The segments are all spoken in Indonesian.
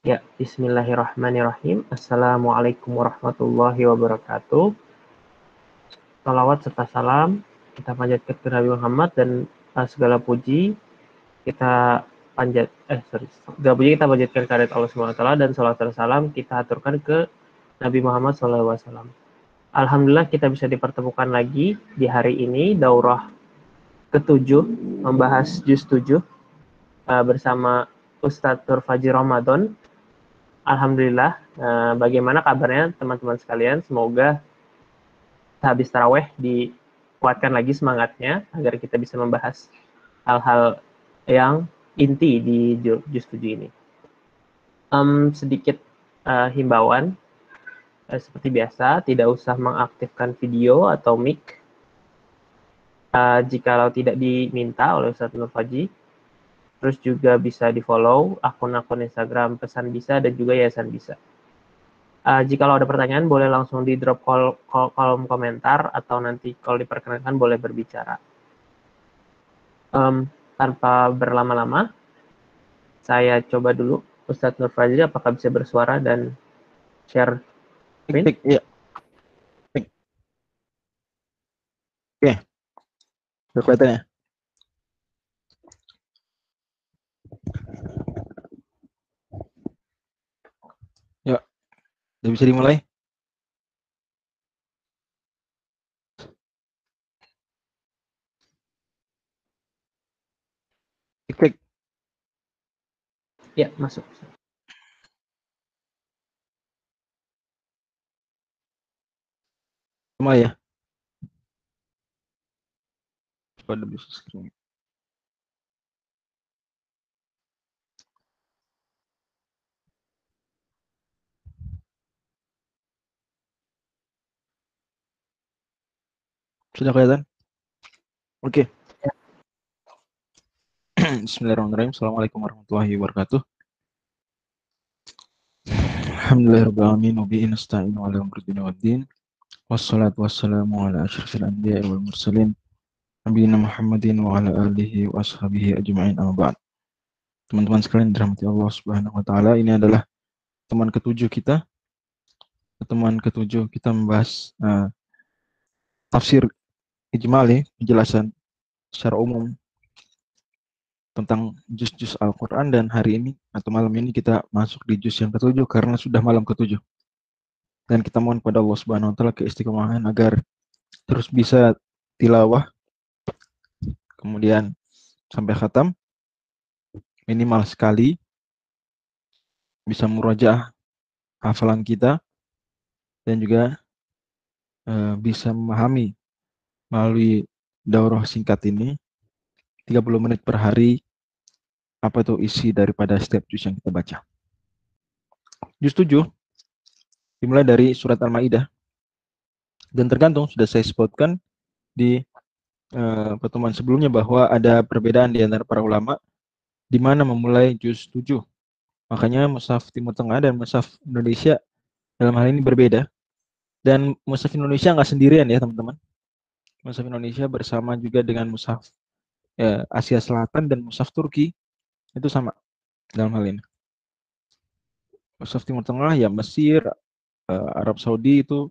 Ya, bismillahirrahmanirrahim. Assalamualaikum warahmatullahi wabarakatuh. Salawat serta salam kita panjatkan ke Nabi Muhammad dan uh, segala puji kita panjat eh sorry segala puji kita panjatkan ke Allah Subhanahu Wa dan salat serta salam kita aturkan ke Nabi Muhammad SAW. Alhamdulillah kita bisa dipertemukan lagi di hari ini daurah ketujuh membahas juz tujuh uh, bersama Ustadz Fajri Ramadan Alhamdulillah. Nah, bagaimana kabarnya teman-teman sekalian? Semoga habis taraweh dikuatkan lagi semangatnya agar kita bisa membahas hal-hal yang inti di juz 7 ini. Um, sedikit uh, himbauan, uh, seperti biasa, tidak usah mengaktifkan video atau mic uh, jikalau tidak diminta oleh Ustaz Nur Faji Terus juga bisa di-follow akun-akun Instagram Pesan Bisa dan juga Yayasan Bisa. Uh, jika ada pertanyaan, boleh langsung di drop kol kol kolom komentar atau nanti kalau diperkenankan boleh berbicara. Um, tanpa berlama-lama, saya coba dulu Ustadz Nur Fajri apakah bisa bersuara dan share screen? Iya. Oke. Udah kelihatan ya? Udah bisa dimulai? Klik. Ya, masuk. Mulai ya. Pada bisa screen. Sudah kelihatan? Oke. Okay. Bismillahirrahmanirrahim. Assalamualaikum warahmatullahi wabarakatuh. Alhamdulillahirrahmanirrahim. Wabi nasta'in wa ala amridina wa din. Wassalatu wassalamu ala ashrafil anbiya wal mursalin. Nabi Muhammadin wa ala alihi wa ashabihi ajma'in amma ba'd. Teman-teman sekalian dirahmati Allah Subhanahu wa taala, ini adalah teman ketujuh kita. Teman ketujuh kita membahas uh, tafsir ijmali penjelasan secara umum tentang juz-juz Al-Quran dan hari ini atau malam ini kita masuk di juz yang ketujuh karena sudah malam ketujuh. Dan kita mohon pada Allah Subhanahu Wa Taala keistiqomahan agar terus bisa tilawah kemudian sampai khatam minimal sekali bisa murajaah hafalan kita dan juga uh, bisa memahami melalui daurah singkat ini 30 menit per hari apa itu isi daripada setiap juz yang kita baca. Juz 7 dimulai dari surat Al-Maidah dan tergantung sudah saya sebutkan di uh, pertemuan sebelumnya bahwa ada perbedaan di antara para ulama di mana memulai juz 7. Makanya Mushaf Timur Tengah dan Mushaf Indonesia dalam hal ini berbeda. Dan Mushaf Indonesia nggak sendirian ya teman-teman. Mushaf Indonesia bersama juga dengan Mushaf ya, Asia Selatan dan Mushaf Turki itu sama dalam hal ini. Mushaf Timur Tengah ya Mesir, uh, Arab Saudi itu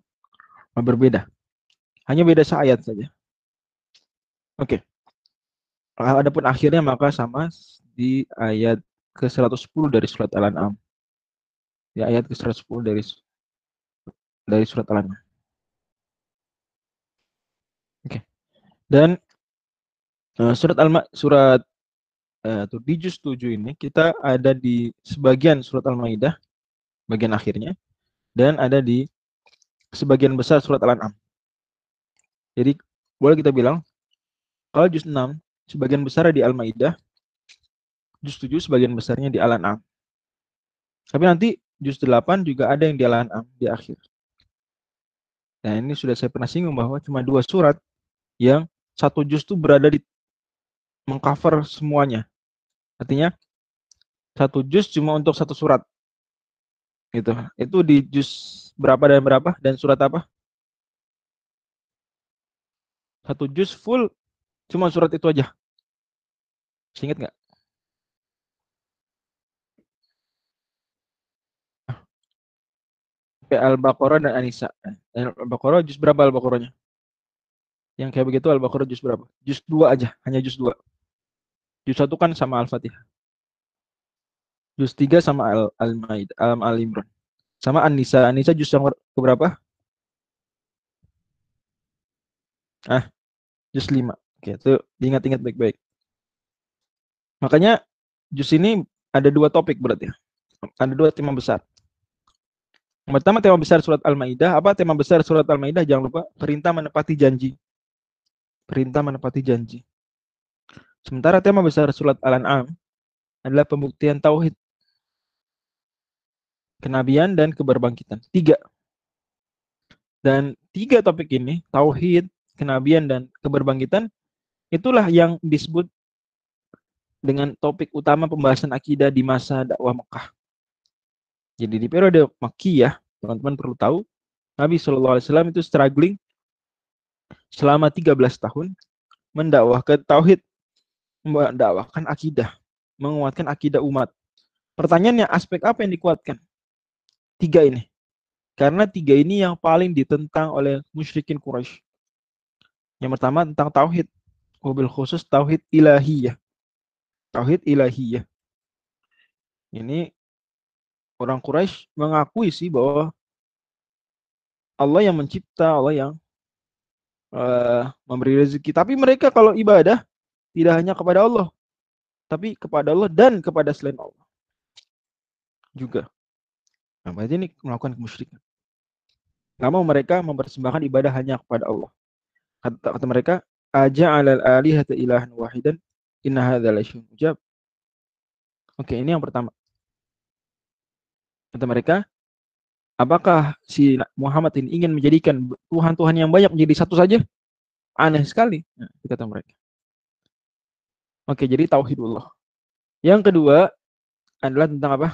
berbeda. Hanya beda seayat saja. Oke. Okay. Adapun akhirnya maka sama di ayat ke-110 dari surat Al-An'am. Di ayat ke-110 dari dari surat Al-An'am. Dan uh, surat al surat uh, di juz 7 ini kita ada di sebagian surat Al-Maidah bagian akhirnya dan ada di sebagian besar surat Al-An'am. Jadi boleh kita bilang kalau juz 6 sebagian besar di Al-Maidah, juz 7 sebagian besarnya di Al-An'am. Tapi nanti juz 8 juga ada yang di Al-An'am di akhir. Nah ini sudah saya pernah singgung bahwa cuma dua surat yang satu juz itu berada di mengcover semuanya. Artinya satu juz cuma untuk satu surat. Gitu. Itu di juz berapa dan berapa dan surat apa? Satu juz full cuma surat itu aja. Ingat nggak? Al-Baqarah dan Anisa. Al-Baqarah juz berapa Al-Baqarahnya? Yang kayak begitu Al-Baqarah juz berapa? Juz 2 aja, hanya juz 2. Juz 1 kan sama Al-Fatihah. Juz 3 sama Al-Maidah, Al Al-Imran. Sama An-Nisa. An-Nisa juz yang berapa? Ah, juz 5. Oke, itu diingat-ingat baik-baik. Makanya juz ini ada dua topik berarti. Ada dua tema besar. Yang pertama tema besar surat Al-Maidah. Apa tema besar surat Al-Maidah? Jangan lupa perintah menepati janji. Perintah menepati janji. Sementara tema besar surat Al-An'am adalah pembuktian tauhid. Kenabian dan keberbangkitan. Tiga. Dan tiga topik ini, tauhid, kenabian, dan keberbangkitan, itulah yang disebut dengan topik utama pembahasan akidah di masa dakwah Mekah. Jadi di periode Makkiyah, teman-teman perlu tahu, Nabi Shallallahu Alaihi Wasallam itu struggling selama 13 tahun mendakwahkan tauhid, mendakwahkan akidah, menguatkan akidah umat. Pertanyaannya aspek apa yang dikuatkan? Tiga ini. Karena tiga ini yang paling ditentang oleh musyrikin Quraisy. Yang pertama tentang tauhid, mobil khusus tauhid ilahiyah. Tauhid ilahiyah. Ini orang Quraisy mengakui sih bahwa Allah yang mencipta, Allah yang uh, memberi rezeki. Tapi mereka kalau ibadah tidak hanya kepada Allah, tapi kepada Allah dan kepada selain Allah juga. Nah, berarti ini melakukan kemusyrikan. Mau mereka mempersembahkan ibadah hanya kepada Allah. Kata, kata mereka, aja alal alihata ilahan wahidan inna hadza ujab. Oke, ini yang pertama. Kata mereka, apakah si Muhammad ini ingin menjadikan Tuhan-Tuhan yang banyak menjadi satu saja? Aneh sekali, nah, kata mereka. Oke, jadi tauhidullah. Yang kedua adalah tentang apa?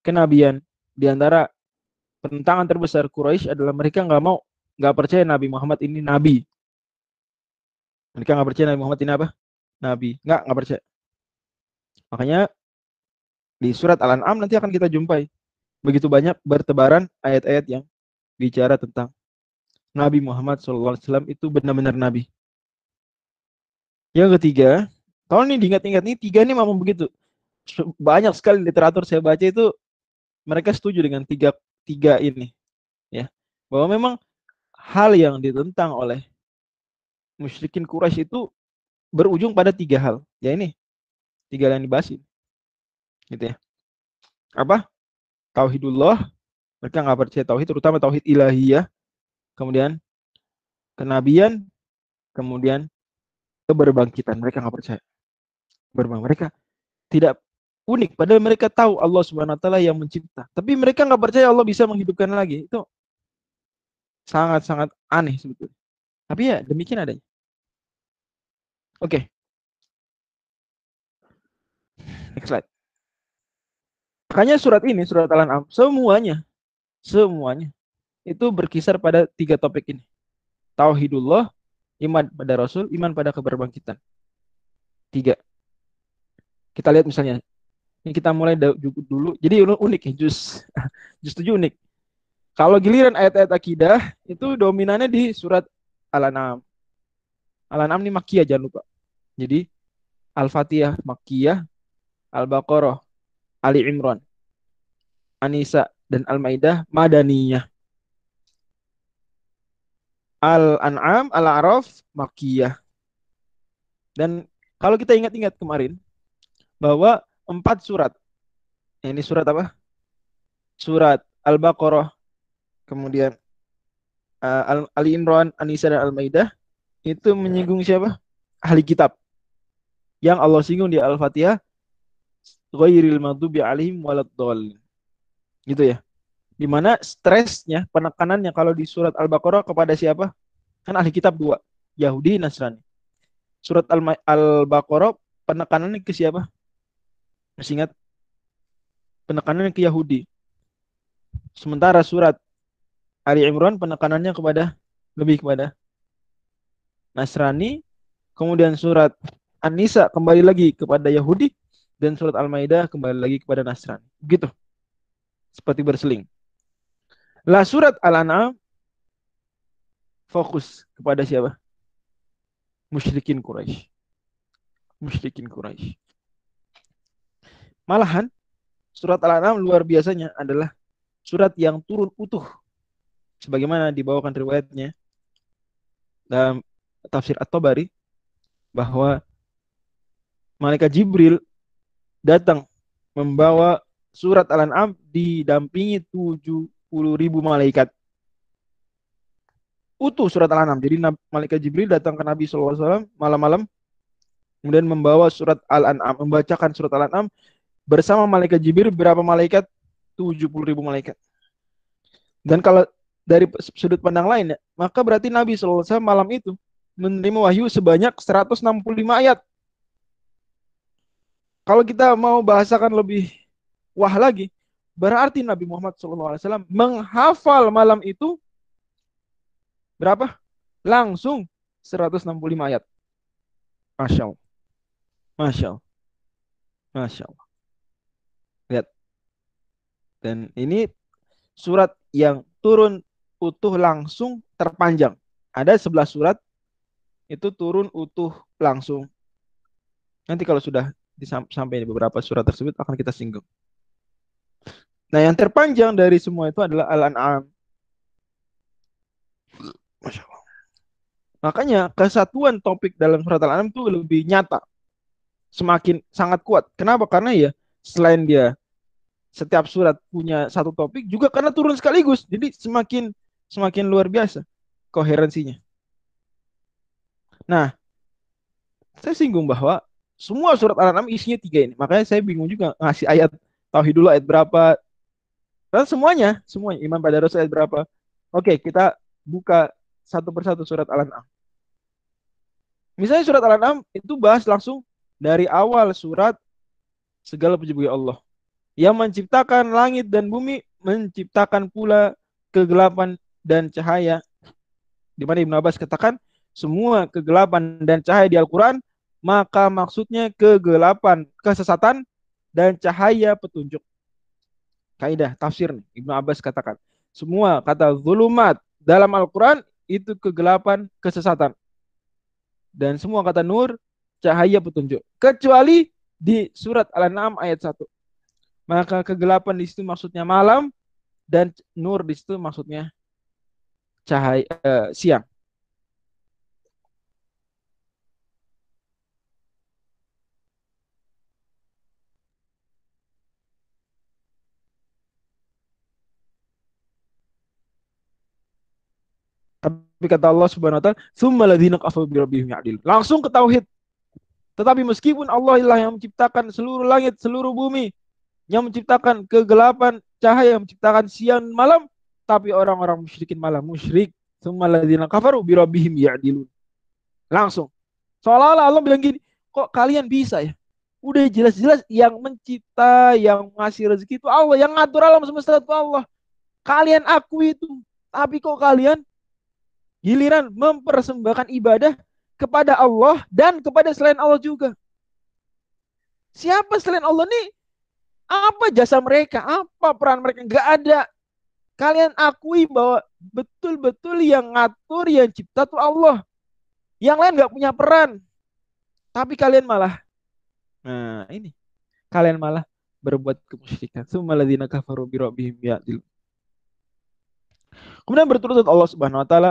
Kenabian. Di antara penentangan terbesar Quraisy adalah mereka nggak mau, nggak percaya Nabi Muhammad ini nabi. Mereka nggak percaya Nabi Muhammad ini apa? Nabi. Nggak, nggak percaya. Makanya di surat Al-An'am nanti akan kita jumpai begitu banyak bertebaran ayat-ayat yang bicara tentang Nabi Muhammad SAW itu benar-benar Nabi. Yang ketiga, kalau ini diingat-ingat nih tiga ini memang begitu. Banyak sekali literatur saya baca itu mereka setuju dengan tiga tiga ini, ya bahwa memang hal yang ditentang oleh musyrikin Quraisy itu berujung pada tiga hal. Ya ini tiga yang dibahas gitu ya apa tauhidullah mereka nggak percaya tauhid terutama tauhid ilahiyah kemudian kenabian kemudian keberbangkitan mereka nggak percaya. Berbang mereka tidak unik padahal mereka tahu Allah subhanahu wa taala yang mencipta. Tapi mereka nggak percaya Allah bisa menghidupkan lagi itu sangat sangat aneh sebetulnya. Tapi ya demikian adanya. Oke. Okay. next slide Makanya surat ini, surat Al-An'am, semuanya, semuanya itu berkisar pada tiga topik ini. Tauhidullah, iman pada Rasul, iman pada keberbangkitan. Tiga. Kita lihat misalnya, ini kita mulai dulu. Jadi unik ya, jus, jus tujuh unik. Kalau giliran ayat-ayat akidah, itu dominannya di surat Al-An'am. Al-An'am ini Makkiyah, jangan lupa. Jadi, Al-Fatihah Makkiyah, Al-Baqarah, Ali Imran. Anisa dan Al-Maidah Madaniyah. Al-An'am, Al-A'raf, Makiyah. Dan kalau kita ingat-ingat kemarin, bahwa empat surat, ini surat apa? Surat Al-Baqarah, kemudian uh, Ali Imran, Anisa, dan Al-Maidah, itu menyinggung siapa? Ahli kitab. Yang Allah singgung di Al-Fatihah, ghairil maghdubi alaihim waladdallin gitu ya. Di mana stresnya penekanannya kalau di surat al-baqarah kepada siapa? Kan ahli kitab dua Yahudi Nasrani. Surat al-baqarah penekanannya ke siapa? Masih ingat? Penekanannya ke Yahudi. Sementara surat Ali Imran penekanannya kepada lebih kepada Nasrani. Kemudian surat An-Nisa kembali lagi kepada Yahudi. Dan surat Al-Maidah kembali lagi kepada Nasrani. Begitu seperti berseling. Lah surat Al-An'am fokus kepada siapa? Musyrikin Quraisy. Musyrikin Quraisy. Malahan surat Al-An'am luar biasanya adalah surat yang turun utuh sebagaimana dibawakan riwayatnya dalam tafsir At-Tabari bahwa malaikat Jibril datang membawa surat Al-An'am didampingi 70 ribu malaikat. Utuh surat Al-An'am. Jadi malaikat Jibril datang ke Nabi SAW malam-malam kemudian membawa surat Al-An'am, membacakan surat Al-An'am bersama malaikat Jibril berapa malaikat? 70 ribu malaikat. Dan kalau dari sudut pandang lain maka berarti Nabi SAW malam itu menerima wahyu sebanyak 165 ayat. Kalau kita mau bahasakan lebih wah lagi, berarti Nabi Muhammad SAW menghafal malam itu berapa? Langsung 165 ayat. Masya Allah. Masya Allah. Masya Allah. Lihat. Dan ini surat yang turun utuh langsung terpanjang. Ada 11 surat itu turun utuh langsung. Nanti kalau sudah sampai beberapa surat tersebut akan kita singgung. Nah, yang terpanjang dari semua itu adalah Al-An'am. Masya Allah. Makanya kesatuan topik dalam surat Al-An'am itu lebih nyata. Semakin sangat kuat. Kenapa? Karena ya selain dia setiap surat punya satu topik juga karena turun sekaligus. Jadi semakin semakin luar biasa koherensinya. Nah, saya singgung bahwa semua surat Al-An'am isinya tiga ini. Makanya saya bingung juga ngasih ayat tauhid dulu ayat berapa. Dan semuanya, semuanya iman pada Rasul ayat berapa. Oke, kita buka satu persatu surat Al-An'am. Misalnya surat Al-An'am itu bahas langsung dari awal surat segala puji bagi Allah. Yang menciptakan langit dan bumi, menciptakan pula kegelapan dan cahaya. Di mana Ibnu Abbas katakan semua kegelapan dan cahaya di Al-Quran, maka maksudnya kegelapan, kesesatan, dan cahaya petunjuk. Kaidah tafsir nih, Ibnu Abbas katakan. Semua kata zulumat dalam Al-Quran itu kegelapan, kesesatan. Dan semua kata nur, cahaya petunjuk. Kecuali di surat Al-An'am ayat 1. Maka kegelapan di situ maksudnya malam dan nur di situ maksudnya cahaya uh, siang. Tapi kata Allah Subhanahu wa taala, "Tsumma ladzina kafaru bi rabbihim ya'dil." Langsung ke tauhid. Tetapi meskipun Allah lah yang menciptakan seluruh langit, seluruh bumi, yang menciptakan kegelapan, cahaya, yang menciptakan siang malam, tapi orang-orang musyrikin malah musyrik. Summaladzina kafaru birabihim ya'dilun. Langsung. Seolah-olah Allah bilang gini, kok kalian bisa ya? Udah jelas-jelas yang mencipta, yang ngasih rezeki itu Allah, yang ngatur alam semesta itu Allah. Kalian akui itu. Tapi kok kalian giliran mempersembahkan ibadah kepada Allah dan kepada selain Allah juga. Siapa selain Allah nih? Apa jasa mereka? Apa peran mereka? Gak ada kalian akui bahwa betul-betul yang ngatur, yang cipta tuh Allah. Yang lain nggak punya peran. Tapi kalian malah, nah ini, kalian malah berbuat kemusyrikan. Sumaladina kafaru birobihim ya'dil. Kemudian berturut-turut Allah Subhanahu wa taala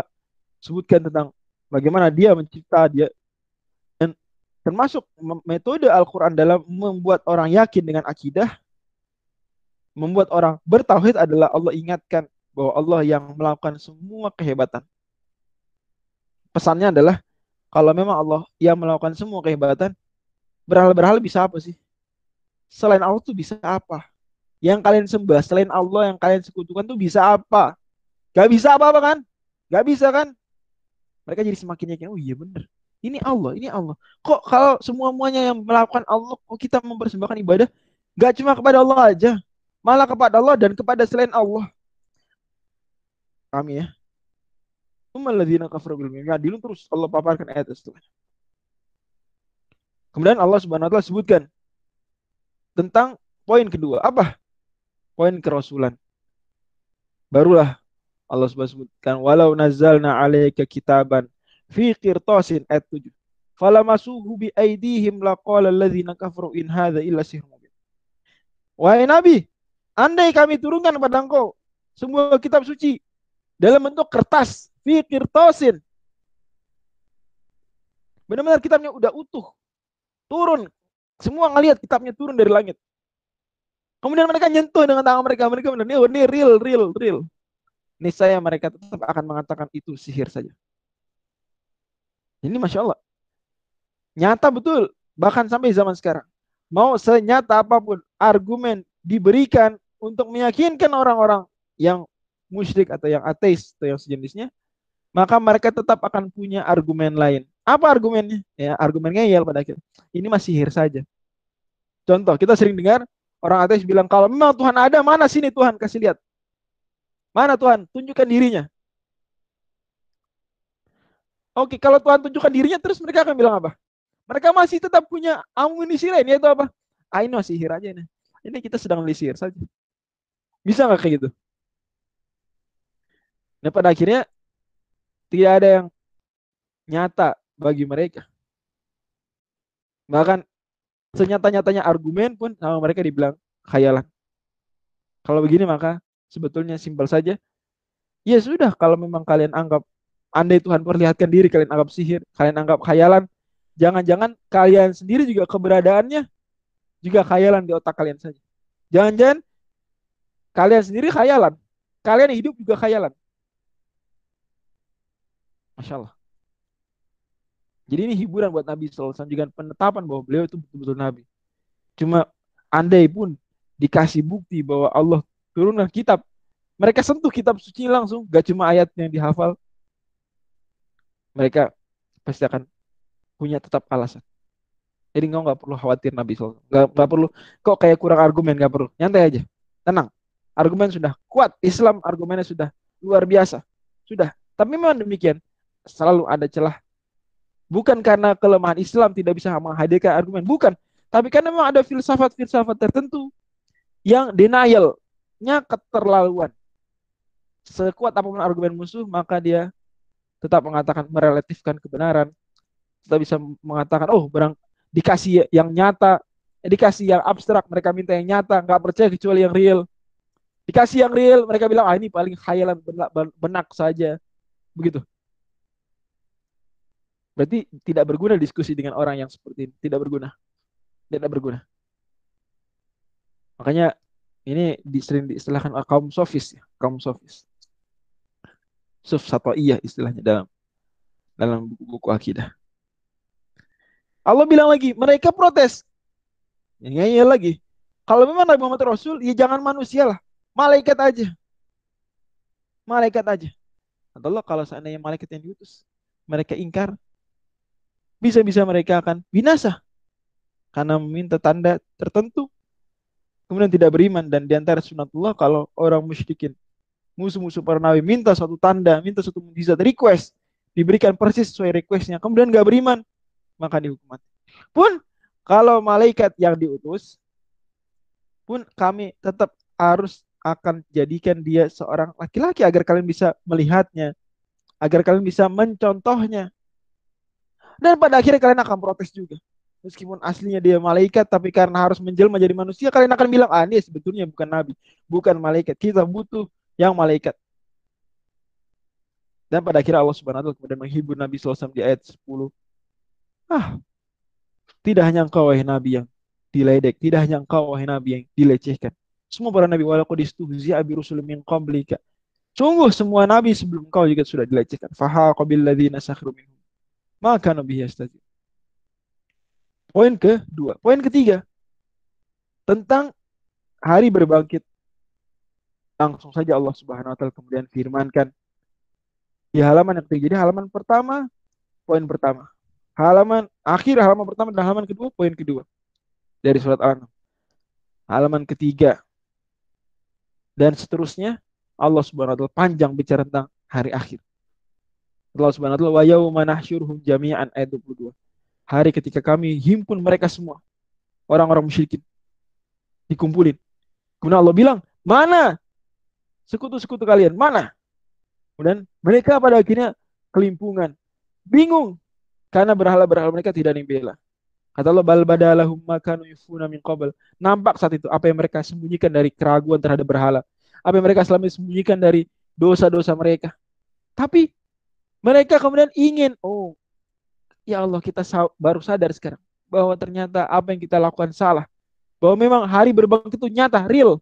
sebutkan tentang bagaimana dia mencipta dia dan termasuk metode Al-Qur'an dalam membuat orang yakin dengan akidah membuat orang bertauhid adalah Allah ingatkan bahwa Allah yang melakukan semua kehebatan. Pesannya adalah kalau memang Allah yang melakukan semua kehebatan, berhala-berhala bisa apa sih? Selain Allah tuh bisa apa? Yang kalian sembah selain Allah yang kalian sekutukan tuh bisa apa? Gak bisa apa-apa kan? Gak bisa kan? Mereka jadi semakin yakin, oh iya bener. Ini Allah, ini Allah. Kok kalau semua-muanya yang melakukan Allah, kok kita mempersembahkan ibadah? Gak cuma kepada Allah aja malah kepada Allah dan kepada selain Allah. Kami ya. Ummalladzina kafaru Adilun terus Allah paparkan ayat itu. Kemudian Allah Subhanahu wa taala sebutkan tentang poin kedua. Apa? Poin kerasulan. Barulah Allah sebutkan walau nazzalna alaika kitaban fi qirtasin ayat 7 falamasuhu bi aidihim laqala alladzina kafaru in hadza illa sihrun mubin. Wahai Nabi andai kami turunkan pada engkau semua kitab suci dalam bentuk kertas fi qirtasin benar-benar kitabnya udah utuh turun semua ngelihat kitabnya turun dari langit. Kemudian mereka nyentuh dengan tangan mereka mereka benar ini real real real niscaya mereka tetap akan mengatakan itu sihir saja. Ini masya Allah. Nyata betul, bahkan sampai zaman sekarang. Mau senyata apa pun argumen diberikan untuk meyakinkan orang-orang yang musyrik atau yang ateis atau yang sejenisnya, maka mereka tetap akan punya argumen lain. Apa argumennya? Ya, argumen ngeyel pada akhirnya. Ini masih sihir saja. Contoh, kita sering dengar orang ateis bilang kalau memang Tuhan ada, mana sini Tuhan kasih lihat. Mana Tuhan? Tunjukkan dirinya. Oke, kalau Tuhan tunjukkan dirinya, terus mereka akan bilang apa? Mereka masih tetap punya amunisi lain, yaitu apa? Ini masih sihir aja ini. Ini kita sedang lisir saja. Bisa nggak kayak gitu? Nah, pada akhirnya tidak ada yang nyata bagi mereka. Bahkan senyata-nyatanya argumen pun sama mereka dibilang khayalan. Kalau begini maka sebetulnya simpel saja. Ya sudah, kalau memang kalian anggap andai Tuhan perlihatkan diri, kalian anggap sihir, kalian anggap khayalan, jangan-jangan kalian sendiri juga keberadaannya juga khayalan di otak kalian saja. Jangan-jangan kalian sendiri khayalan, kalian hidup juga khayalan. Masya Allah. Jadi ini hiburan buat Nabi SAW juga penetapan bahwa beliau itu betul-betul Nabi. Cuma andai pun dikasih bukti bahwa Allah turunkan kitab. Mereka sentuh kitab suci langsung, gak cuma ayat yang dihafal. Mereka pasti akan punya tetap alasan. Jadi kau nggak perlu khawatir Nabi SAW. Nggak, nggak perlu, kok kayak kurang argumen nggak perlu. Nyantai aja, tenang. Argumen sudah kuat. Islam argumennya sudah luar biasa. Sudah. Tapi memang demikian. Selalu ada celah. Bukan karena kelemahan Islam tidak bisa menghadirkan argumen. Bukan. Tapi karena memang ada filsafat-filsafat tertentu yang denial, nya keterlaluan. Sekuat apa pun argumen musuh, maka dia tetap mengatakan merelatifkan kebenaran. Tetap bisa mengatakan, oh berang dikasih yang nyata, eh, dikasih yang abstrak, mereka minta yang nyata, nggak percaya kecuali yang real. Dikasih yang real, mereka bilang, ah ini paling khayalan benak, benak saja. Begitu. Berarti tidak berguna diskusi dengan orang yang seperti ini. Tidak berguna. Tidak berguna. Makanya ini sering diistilahkan kaum sofis ya, kaum sofis. Suf iya istilahnya dalam dalam buku-buku akidah. Allah bilang lagi, mereka protes. Ya, ya lagi. Kalau memang Nabi Muhammad Rasul, ya jangan manusia lah. Malaikat aja. Malaikat aja. Kata Allah, kalau seandainya malaikat yang diutus, mereka ingkar, bisa-bisa mereka akan binasa. Karena meminta tanda tertentu kemudian tidak beriman dan di antara sunatullah kalau orang musyrikin musuh-musuh para nabi minta suatu tanda, minta suatu mujizat, request diberikan persis sesuai requestnya, kemudian nggak beriman, maka dihukum mati. Pun kalau malaikat yang diutus, pun kami tetap harus akan jadikan dia seorang laki-laki agar kalian bisa melihatnya, agar kalian bisa mencontohnya. Dan pada akhirnya kalian akan protes juga meskipun aslinya dia malaikat tapi karena harus menjelma jadi manusia kalian akan bilang ah ini sebetulnya bukan nabi bukan malaikat. Kita butuh yang malaikat. Dan pada akhirnya Allah Subhanahu wa taala kemudian menghibur Nabi SAW di ayat 10 ah tidak hanya engkau wahai nabi yang diledek tidak hanya engkau wahai nabi yang dilecehkan. Semua para nabi walaupun istuhzi'a bi rusul min qablika. Sungguh semua nabi sebelum kau juga sudah dilecehkan. Qabil ladzina sakhiru minhum. Maka nabi yastajib Poin kedua. Poin ketiga. Tentang hari berbangkit. Langsung saja Allah Subhanahu wa taala kemudian firmankan di halaman yang ketiga. Jadi halaman pertama, poin pertama. Halaman akhir halaman pertama dan halaman kedua, poin kedua. Dari surat Al-An'am. Halaman ketiga. Dan seterusnya Allah Subhanahu wa taala panjang bicara tentang hari akhir. Allah Subhanahu wa taala wa yauma nahsyuruhum jami'an ayat 22 hari ketika kami himpun mereka semua. Orang-orang musyrikin. Dikumpulin. Kemudian Allah bilang, mana sekutu-sekutu kalian? Mana? Kemudian mereka pada akhirnya kelimpungan, bingung karena berhala-berhala mereka tidak dibela. Kata Allah bal badalahum makanu yufuna min qabl. Nampak saat itu apa yang mereka sembunyikan dari keraguan terhadap berhala. Apa yang mereka selama ini sembunyikan dari dosa-dosa mereka. Tapi mereka kemudian ingin, oh ya Allah kita baru sadar sekarang bahwa ternyata apa yang kita lakukan salah. Bahwa memang hari berbangkit itu nyata, real.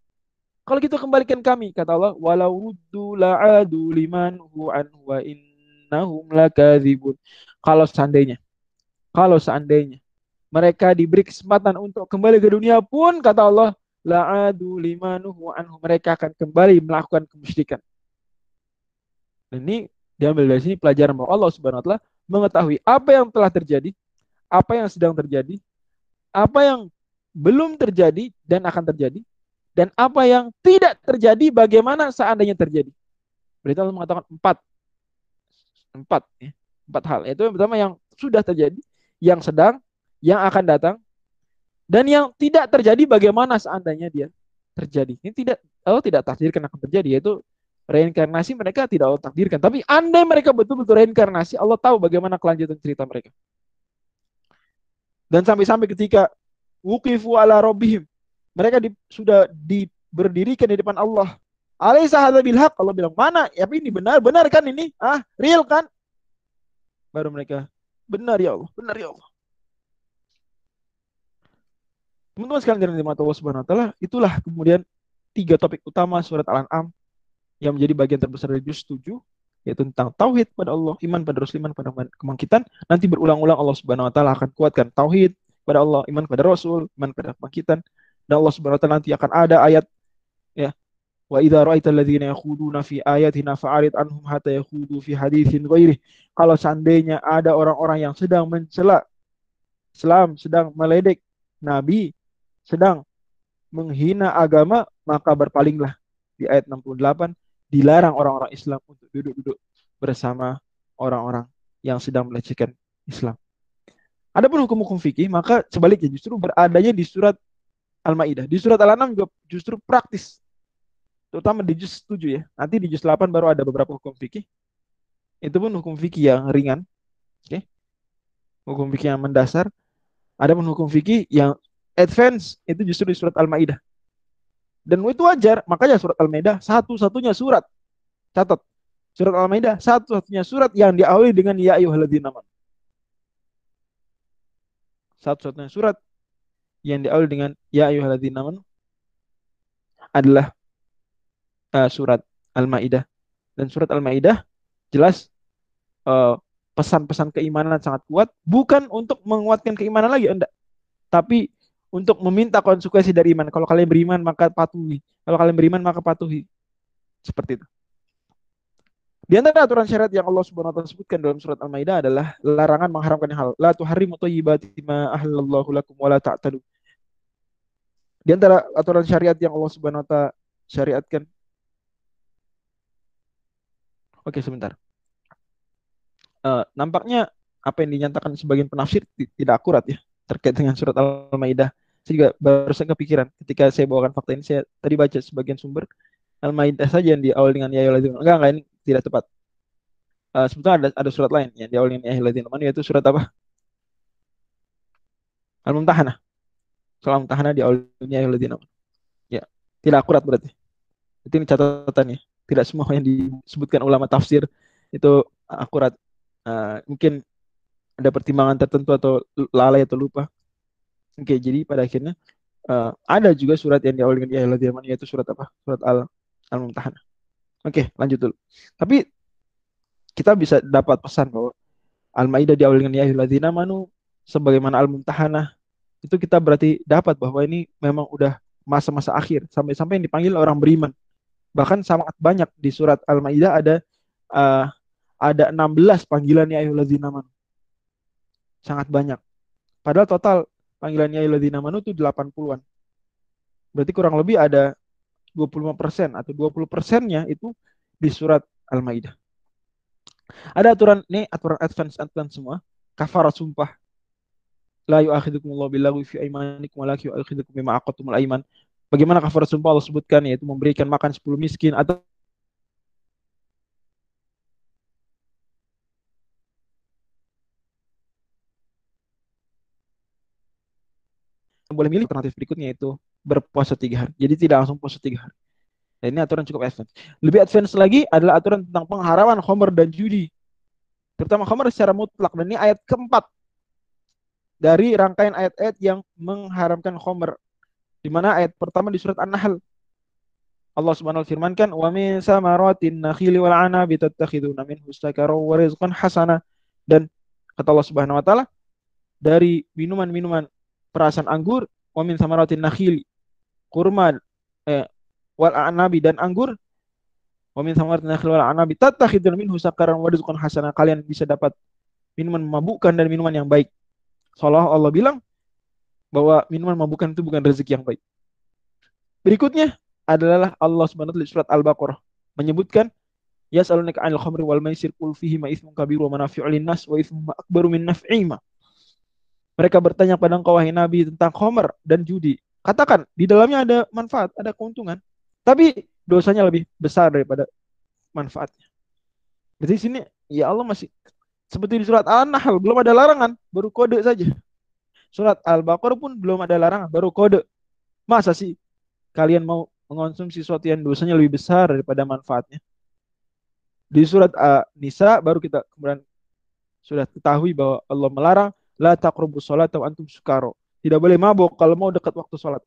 Kalau kita kembalikan kami, kata Allah, walau ruddu la'adu liman hu'an wa innahum lakadzibun. Kalau seandainya, kalau seandainya mereka diberi kesempatan untuk kembali ke dunia pun kata Allah la'adu limanuhu anhu mereka akan kembali melakukan kemusyrikan. Dan ini diambil dari sini pelajaran bahwa Allah Subhanahu wa taala mengetahui apa yang telah terjadi, apa yang sedang terjadi, apa yang belum terjadi dan akan terjadi, dan apa yang tidak terjadi bagaimana seandainya terjadi. Berarti Allah mengatakan empat, empat, ya, empat hal. Itu yang pertama yang sudah terjadi, yang sedang, yang akan datang dan yang tidak terjadi bagaimana seandainya dia terjadi. Ini tidak Allah tidak takdirkan akan terjadi yaitu reinkarnasi mereka tidak Allah takdirkan. Tapi andai mereka betul-betul reinkarnasi, Allah tahu bagaimana kelanjutan cerita mereka. Dan sampai-sampai ketika wukifu ala robbihim, mereka di, sudah diberdirikan di depan Allah. Hadza bil Allah bilang, "Mana? Ya ini benar, benar kan ini? Ah, real kan?" Baru mereka, "Benar ya Allah, benar ya Allah." Teman-teman sekalian dari Allah Subhanahu wa taala, itulah kemudian tiga topik utama surat Al-An'am yang menjadi bagian terbesar dari juz 7 yaitu tentang tauhid pada Allah, iman pada Rasul, iman pada kebangkitan. Nanti berulang-ulang Allah Subhanahu wa taala akan kuatkan tauhid pada Allah, iman pada Rasul, iman pada kebangkitan. Dan Allah Subhanahu wa taala nanti akan ada ayat ya Wa idza ra'aita alladziina yakhuduna fi ayatina fa'arid anhum hatta yakhudu fi haditsin ghairi. Kalau seandainya ada orang-orang yang sedang mencela Islam, sedang meledek Nabi, sedang menghina agama, maka berpalinglah. Di ayat 68, dilarang orang-orang Islam untuk duduk-duduk bersama orang-orang yang sedang melecehkan Islam. Adapun hukum-hukum fikih, maka sebaliknya justru beradanya di surat Al-Maidah. Di surat Al-An'am juga justru praktis. Terutama di juz 7 ya. Nanti di juz 8 baru ada beberapa hukum fikih. Itu pun hukum fikih yang ringan. Oke. Okay. Hukum fikih yang mendasar. Adapun hukum fikih yang advance itu justru di surat Al-Maidah. Dan itu wajar, makanya surat Al-Maidah satu-satunya surat. Catat. Surat Al-Maidah satu-satunya surat yang diawali dengan ya ayyuhalladzina amanu. Satu-satunya surat yang diawali dengan ya ayyuhalladzina amanu adalah uh, surat Al-Maidah. Dan surat Al-Maidah jelas uh, pesan-pesan keimanan sangat kuat bukan untuk menguatkan keimanan lagi enggak tapi untuk meminta konsekuensi dari iman. Kalau kalian beriman maka patuhi. Kalau kalian beriman maka patuhi. Seperti itu. Di antara aturan syariat yang Allah Subhanahu wa taala sebutkan dalam surat Al-Maidah adalah larangan mengharamkan hal. La tuharrimu thayyibati ma ahlallahu lakum wa la ta'tadu. Di antara aturan syariat yang Allah Subhanahu wa taala syariatkan. Oke, sebentar. Uh, nampaknya apa yang dinyatakan sebagian penafsir tidak akurat ya terkait dengan surat Al-Maidah saya juga barusan kepikiran ketika saya bawakan fakta ini saya tadi baca sebagian sumber Al-Maidah saja yang di awal dengan ya enggak enggak ini tidak tepat. Uh, sebetulnya ada ada surat lain yang di awal dengan ya ayyuhalladzina yaitu surat apa? Al-Mumtahanah. Surat Al-Mumtahanah di awal dengan ya ayyuhalladzina ya tidak akurat berarti. Itu ini catatannya. Tidak semua yang disebutkan ulama tafsir itu akurat. Uh, mungkin ada pertimbangan tertentu atau lalai atau lupa Oke, jadi pada akhirnya uh, ada juga surat yang diawali dengan ya Allah yaitu surat apa? Surat Al Al. Oke, lanjut dulu. Tapi kita bisa dapat pesan bahwa Al-Maidah diawali dengan ya ayyuhalladzina manu sebagaimana Al-Mumtahanah itu kita berarti dapat bahwa ini memang udah masa-masa akhir sampai-sampai yang dipanggil orang beriman. Bahkan sangat banyak di surat Al-Maidah ada uh, ada 16 panggilan ya ayyuhalladzina manu. Sangat banyak. Padahal total panggilannya Iladina Manu itu 80-an. Berarti kurang lebih ada 25% atau 20 persennya itu di surat Al-Maidah. Ada aturan ini aturan advance advance semua. Kafara sumpah. La yu'akhidukum Allah billahi fi aimanikum wa yu'akhidukum bima aiman. Bagaimana kafara sumpah Allah sebutkan yaitu memberikan makan 10 miskin atau boleh milih alternatif berikutnya itu berpuasa tiga hari. Jadi tidak langsung puasa tiga hari. Dan ini aturan cukup advance. Lebih advance lagi adalah aturan tentang pengharaman homer dan judi. Terutama homer secara mutlak. Dan ini ayat keempat dari rangkaian ayat-ayat yang mengharamkan homer. Di mana ayat pertama di surat An-Nahl. Allah Subhanahu wa firmankan, "Wa min samaratin nakhili wal anabi tattakhiduna minhu sakaran wa rizqan hasana." Dan kata Allah Subhanahu wa taala, dari minuman-minuman perasan anggur, wa min samaratin nakhili, kurma eh, wal anabi dan anggur, wa min samaratin nakhili wal anabi tattakhiduna minhu sakaran wa rizqan hasana. Kalian bisa dapat minuman memabukkan dan minuman yang baik. Seolah Allah bilang bahwa minuman memabukkan itu bukan rezeki yang baik. Berikutnya, adalah Allah Subhanahu wa surat Al-Baqarah menyebutkan yas'alunaka 'anil khamri wal maisir qul fihi ma itsmun kabir wa manafi'u lin-nas wa itsmu akbaru min naf'ihima. Mereka bertanya pada engkau wahai Nabi tentang khamr dan judi. Katakan, di dalamnya ada manfaat, ada keuntungan. Tapi dosanya lebih besar daripada manfaatnya. Berarti sini ya Allah masih seperti di surat An-Nahl belum ada larangan, baru kode saja. Surat Al-Baqarah pun belum ada larangan, baru kode. Masa sih kalian mau mengonsumsi sesuatu yang dosanya lebih besar daripada manfaatnya. Di surat An-Nisa baru kita kemudian sudah ketahui bahwa Allah melarang la taqrabu sholat atau antum sukaro. Tidak boleh mabuk kalau mau dekat waktu sholat.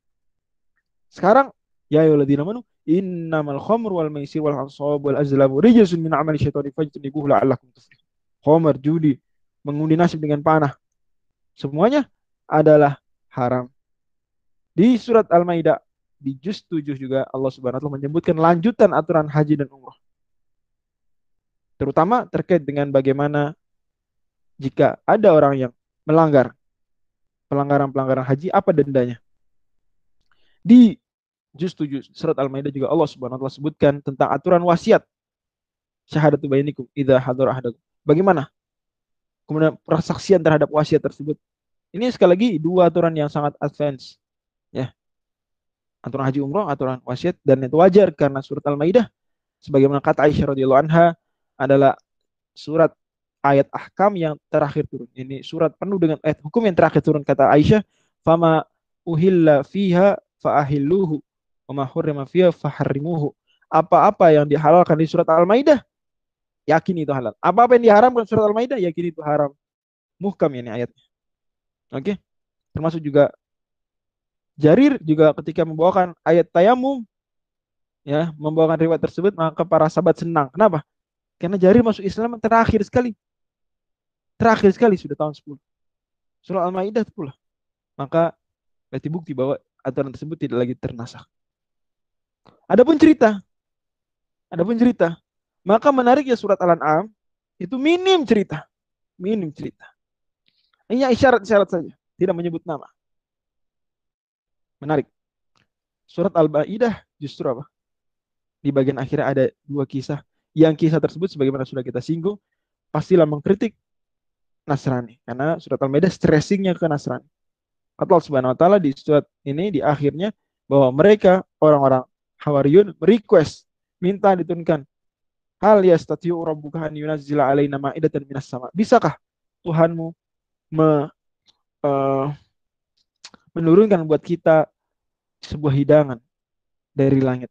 Sekarang ya ayyuhalladzina amanu innamal khamr wal maisir wal ansab wal azlam rijsun min amali syaitani fajtanibuhu la'allakum tuflihun. Khamr, judi, mengundi nasib dengan panah. Semuanya adalah haram. Di surat Al-Maidah di juz 7 juga Allah Subhanahu wa taala menyebutkan lanjutan aturan haji dan umroh. Terutama terkait dengan bagaimana jika ada orang yang melanggar pelanggaran-pelanggaran haji apa dendanya. Di juz 7 surat Al-Maidah juga Allah Subhanahu wa taala sebutkan tentang aturan wasiat. Syahadatu bainikum idza. Bagaimana? Kemudian persaksian terhadap wasiat tersebut. Ini sekali lagi dua aturan yang sangat advance. Ya, aturan haji umroh, aturan wasiat dan itu wajar karena surat Al-Maidah sebagaimana kata Aisyah radhiyallahu anha adalah surat ayat ahkam yang terakhir turun. Ini surat penuh dengan ayat hukum yang terakhir turun kata Aisyah, "Fama uhilla fiha fa'ahilluhu wa ma hurrima fiha faharrimuhu." Apa-apa yang dihalalkan di surat Al-Maidah yakin itu halal. Apa-apa yang diharamkan di surat Al-Maidah yakin itu haram. Muhkam ini ayatnya. Oke. Okay? Termasuk juga Jarir juga ketika membawakan ayat tayamum ya, membawakan riwayat tersebut maka para sahabat senang. Kenapa? Karena Jarir masuk Islam terakhir sekali. Terakhir sekali sudah tahun 10. Surah Al-Maidah pula. Maka berarti bukti bahwa aturan tersebut tidak lagi ternasah. Adapun cerita, adapun cerita, maka menarik ya surat Al-An'am itu minim cerita, minim cerita. Hanya isyarat-isyarat saja, tidak menyebut nama. Menarik. Surat Al-Baidah justru apa? Di bagian akhirnya ada dua kisah. Yang kisah tersebut sebagaimana sudah kita singgung, pastilah mengkritik Nasrani. Karena surat Al-Maidah stressingnya ke Nasrani. Allah Subhanahu wa taala di surat ini di akhirnya bahwa mereka orang-orang Hawariyun request minta diturunkan hal yastatiu rabbuka an yunazzila alaina ma'idatan minas sama. Bisakah Tuhanmu me, uh, menurunkan buat kita sebuah hidangan dari langit.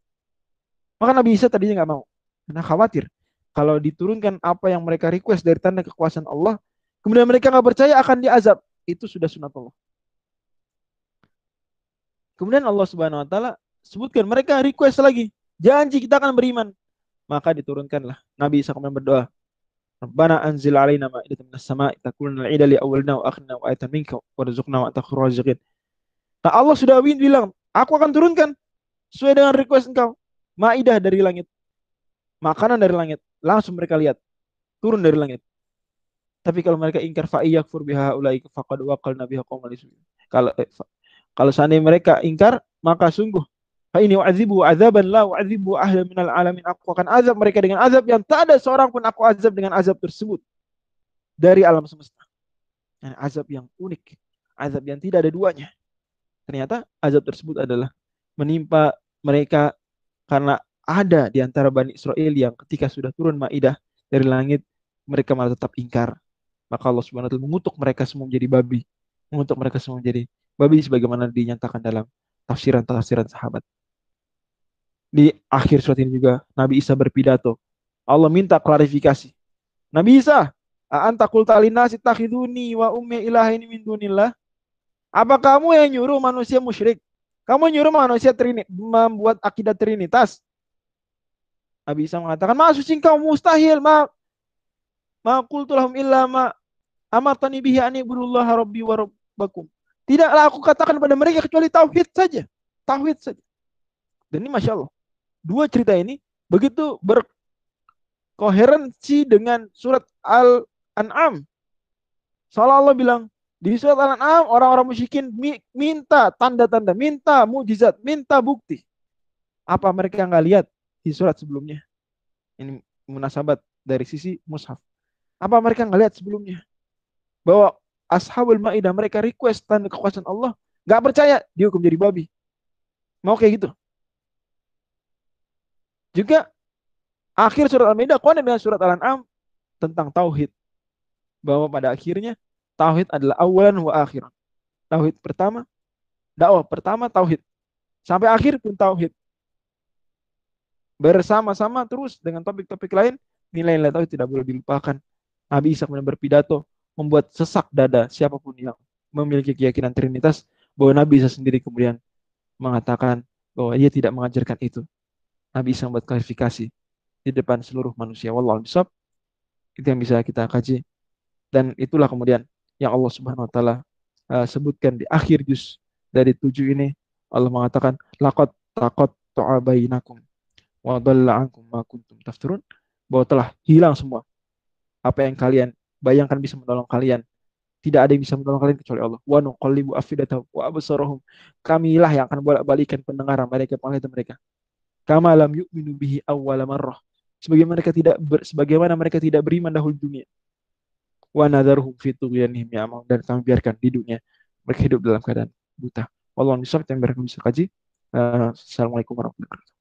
Maka Nabi Isa tadinya nggak mau, karena khawatir kalau diturunkan apa yang mereka request dari tanda kekuasaan Allah, kemudian mereka nggak percaya akan diazab. Itu sudah sunat Allah. Kemudian Allah Subhanahu Wa Taala sebutkan mereka request lagi, janji kita akan beriman. Maka diturunkanlah Nabi Isa kemudian berdoa, Rabbana anzil alaina ma'idatan minas sama'i takunna al-'ida li wa akhirina wa minka warzuqna wa. Nah Allah sudah bilang, aku akan turunkan sesuai dengan request engkau. Maidah dari langit. Makanan dari langit. Langsung mereka lihat. Turun dari langit. Tapi kalau mereka ingkar fa'iyakfur biha ulaika faqad waqalna biha qauman Kalau eh, kalau seandainya mereka ingkar, maka sungguh fa ini wa'adzibu azaban la wa'adzibu ahla minal alamin. Aku akan azab mereka dengan azab yang tak ada seorang pun aku azab dengan azab tersebut dari alam semesta. Yani azab yang unik, azab yang tidak ada duanya. Ternyata azab tersebut adalah menimpa mereka karena ada di antara Bani Israel yang ketika sudah turun Ma'idah dari langit, mereka malah tetap ingkar. Maka Allah Subhanahu wa taala mengutuk mereka semua menjadi babi, mengutuk mereka semua menjadi babi sebagaimana dinyatakan dalam tafsiran-tafsiran sahabat. Di akhir surat ini juga Nabi Isa berpidato. Allah minta klarifikasi. Nabi Isa, anta qulta linnasi takhiduni wa ummi ilahaini min dunillah? Apa kamu yang nyuruh manusia musyrik? Kamu nyuruh manusia trini, membuat akidah trinitas? Nabi Isa mengatakan, "Ma suci kau mustahil, ma ma qultu lahum illa ma amartani bihi an ibudullaha rabbi wa rabbakum." Tidaklah aku katakan pada mereka kecuali tauhid saja. Tauhid saja. Dan ini Masya Allah. Dua cerita ini begitu berkoherensi dengan surat Al-An'am. Salah Allah bilang, di surat Al-An'am orang-orang musyrikin minta tanda-tanda, minta mujizat, minta bukti. Apa mereka nggak lihat di surat sebelumnya? Ini munasabat dari sisi mushaf. Apa mereka nggak lihat sebelumnya? Bahwa ashabul ma'idah mereka request tanda kekuasaan Allah, nggak percaya dihukum jadi babi. Mau kayak gitu. Juga akhir surat Al-Maidah konen dengan surat Al-An'am tentang tauhid. Bahwa pada akhirnya tauhid adalah awalan wa akhiran. Tauhid pertama, dakwah pertama tauhid. Sampai akhir pun tauhid. Bersama-sama terus dengan topik-topik lain, nilai-nilai tauhid tidak boleh dilupakan. Nabi Isa kemudian berpidato membuat sesak dada siapa pun yang memiliki keyakinan Trinitas bahwa Nabi Isa sendiri kemudian mengatakan bahwa ia tidak mengajarkan itu. Nabi Isa membuat klarifikasi di depan seluruh manusia. Wallahu bisab. Itu yang bisa kita kaji. Dan itulah kemudian yang Allah Subhanahu wa taala uh, sebutkan di akhir juz dari tujuh ini. Allah mengatakan laqad taqat bainakum wa dhalla ankum ma kuntum tafturun bahwa telah hilang semua apa yang kalian bayangkan bisa menolong kalian. Tidak ada yang bisa menolong kalian kecuali Allah. Wa nuqallibu afidatahum wa absarahum. Kamilah yang akan bolak-balikan pendengaran mereka, penglihatan mereka. Kama lam yu'minu bihi awwala marrah. Sebagaimana mereka tidak ber, sebagaimana mereka tidak beriman dahulu dunia. Wa nadharuhum fi tughyanihim ya'mal dan kami biarkan di dunia mereka hidup dalam keadaan buta. Wallahu a'lam yang mereka bisa kaji. Uh, Assalamualaikum warahmatullahi wabarakatuh.